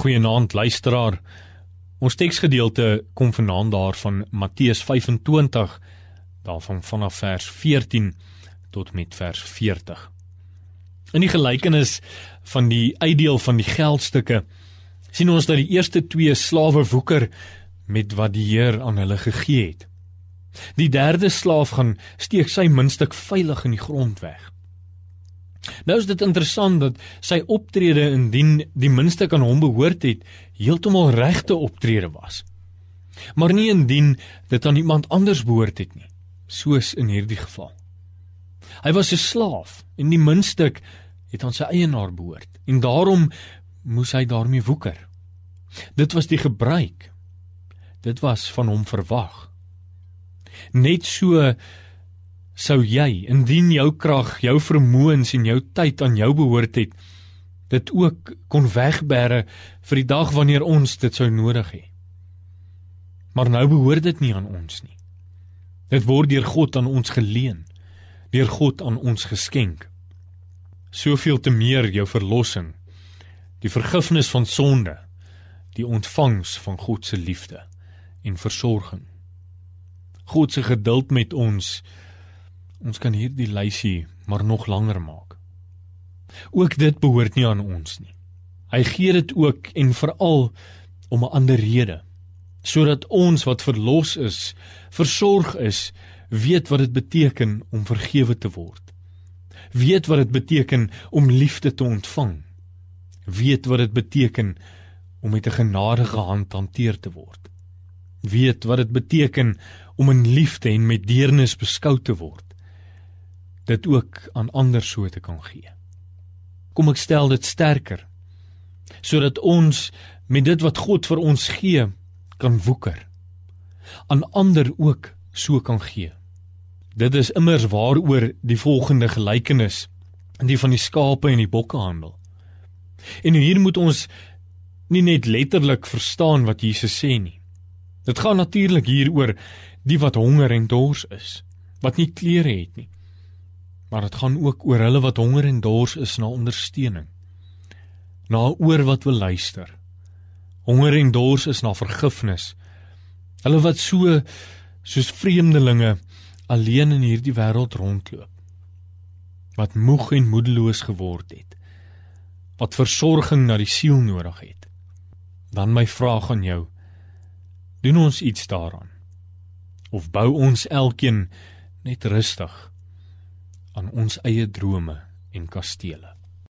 Goeienaand luisteraar. Ons teksgedeelte kom vanaand daarvan Matteus 25 daarvan vanaf vers 14 tot met vers 40. In die gelykenis van die uitdeel van die geldstukke sien ons dat die eerste twee slawe woeker met wat die Heer aan hulle gegee het. Die derde slaaf gaan steek sy muntstuk veilig in die grond weg. Nou is dit interessant dat sy optrede indien die minste kan hom behoort het, heeltemal regte optrede was. Maar nie indien dit aan iemand anders behoort het nie, soos in hierdie geval. Hy was 'n slaaf en die muntstuk het aan sy eienaar behoort en daarom moes hy daarmee woeker. Dit was die gebruik. Dit was van hom verwag. Net so sou jy indien jou krag, jou vermoëns en jou tyd aan jou behoort het, dit ook kon wegbere vir die dag wanneer ons dit sou nodig hê. Maar nou behoort dit nie aan ons nie. Dit word deur God aan ons geleen, deur God aan ons geskenk. Soveel te meer jou verlossing, die vergifnis van sonde, die ontvangs van God se liefde en versorging. God se geduld met ons Ons kan hierdie lysie maar nog langer maak. Ook dit behoort nie aan ons nie. Hy gee dit ook en veral om 'n ander rede, sodat ons wat verlos is, versorg is, weet wat dit beteken om vergewe te word. Weet wat dit beteken om liefde te ontvang. Weet wat dit beteken om met 'n genadige hand hanteer te word. Weet wat dit beteken om in liefde en met deernis beskou te word dit ook aan ander so te kan gee. Kom ek stel dit sterker sodat ons met dit wat God vir ons gee kan woeker aan ander ook so kan gee. Dit is immers waaroor die volgende gelykenis in die van die skape en die bokke handel. En hier moet ons nie net letterlik verstaan wat Jesus sê nie. Dit gaan natuurlik hier oor die wat honger en dors is, wat nie klere het nie maar dit gaan ook oor hulle wat honger en dors is na ondersteuning. Na oor wat wil luister. Honger en dors is na vergifnis. Hulle wat so soos vreemdelinge alleen in hierdie wêreld rondloop. Wat moeg en moedeloos geword het. Wat versorging na die siel nodig het. Dan my vraag aan jou: doen ons iets daaraan? Of bou ons elkeen net rustig aan ons eie drome en kastele.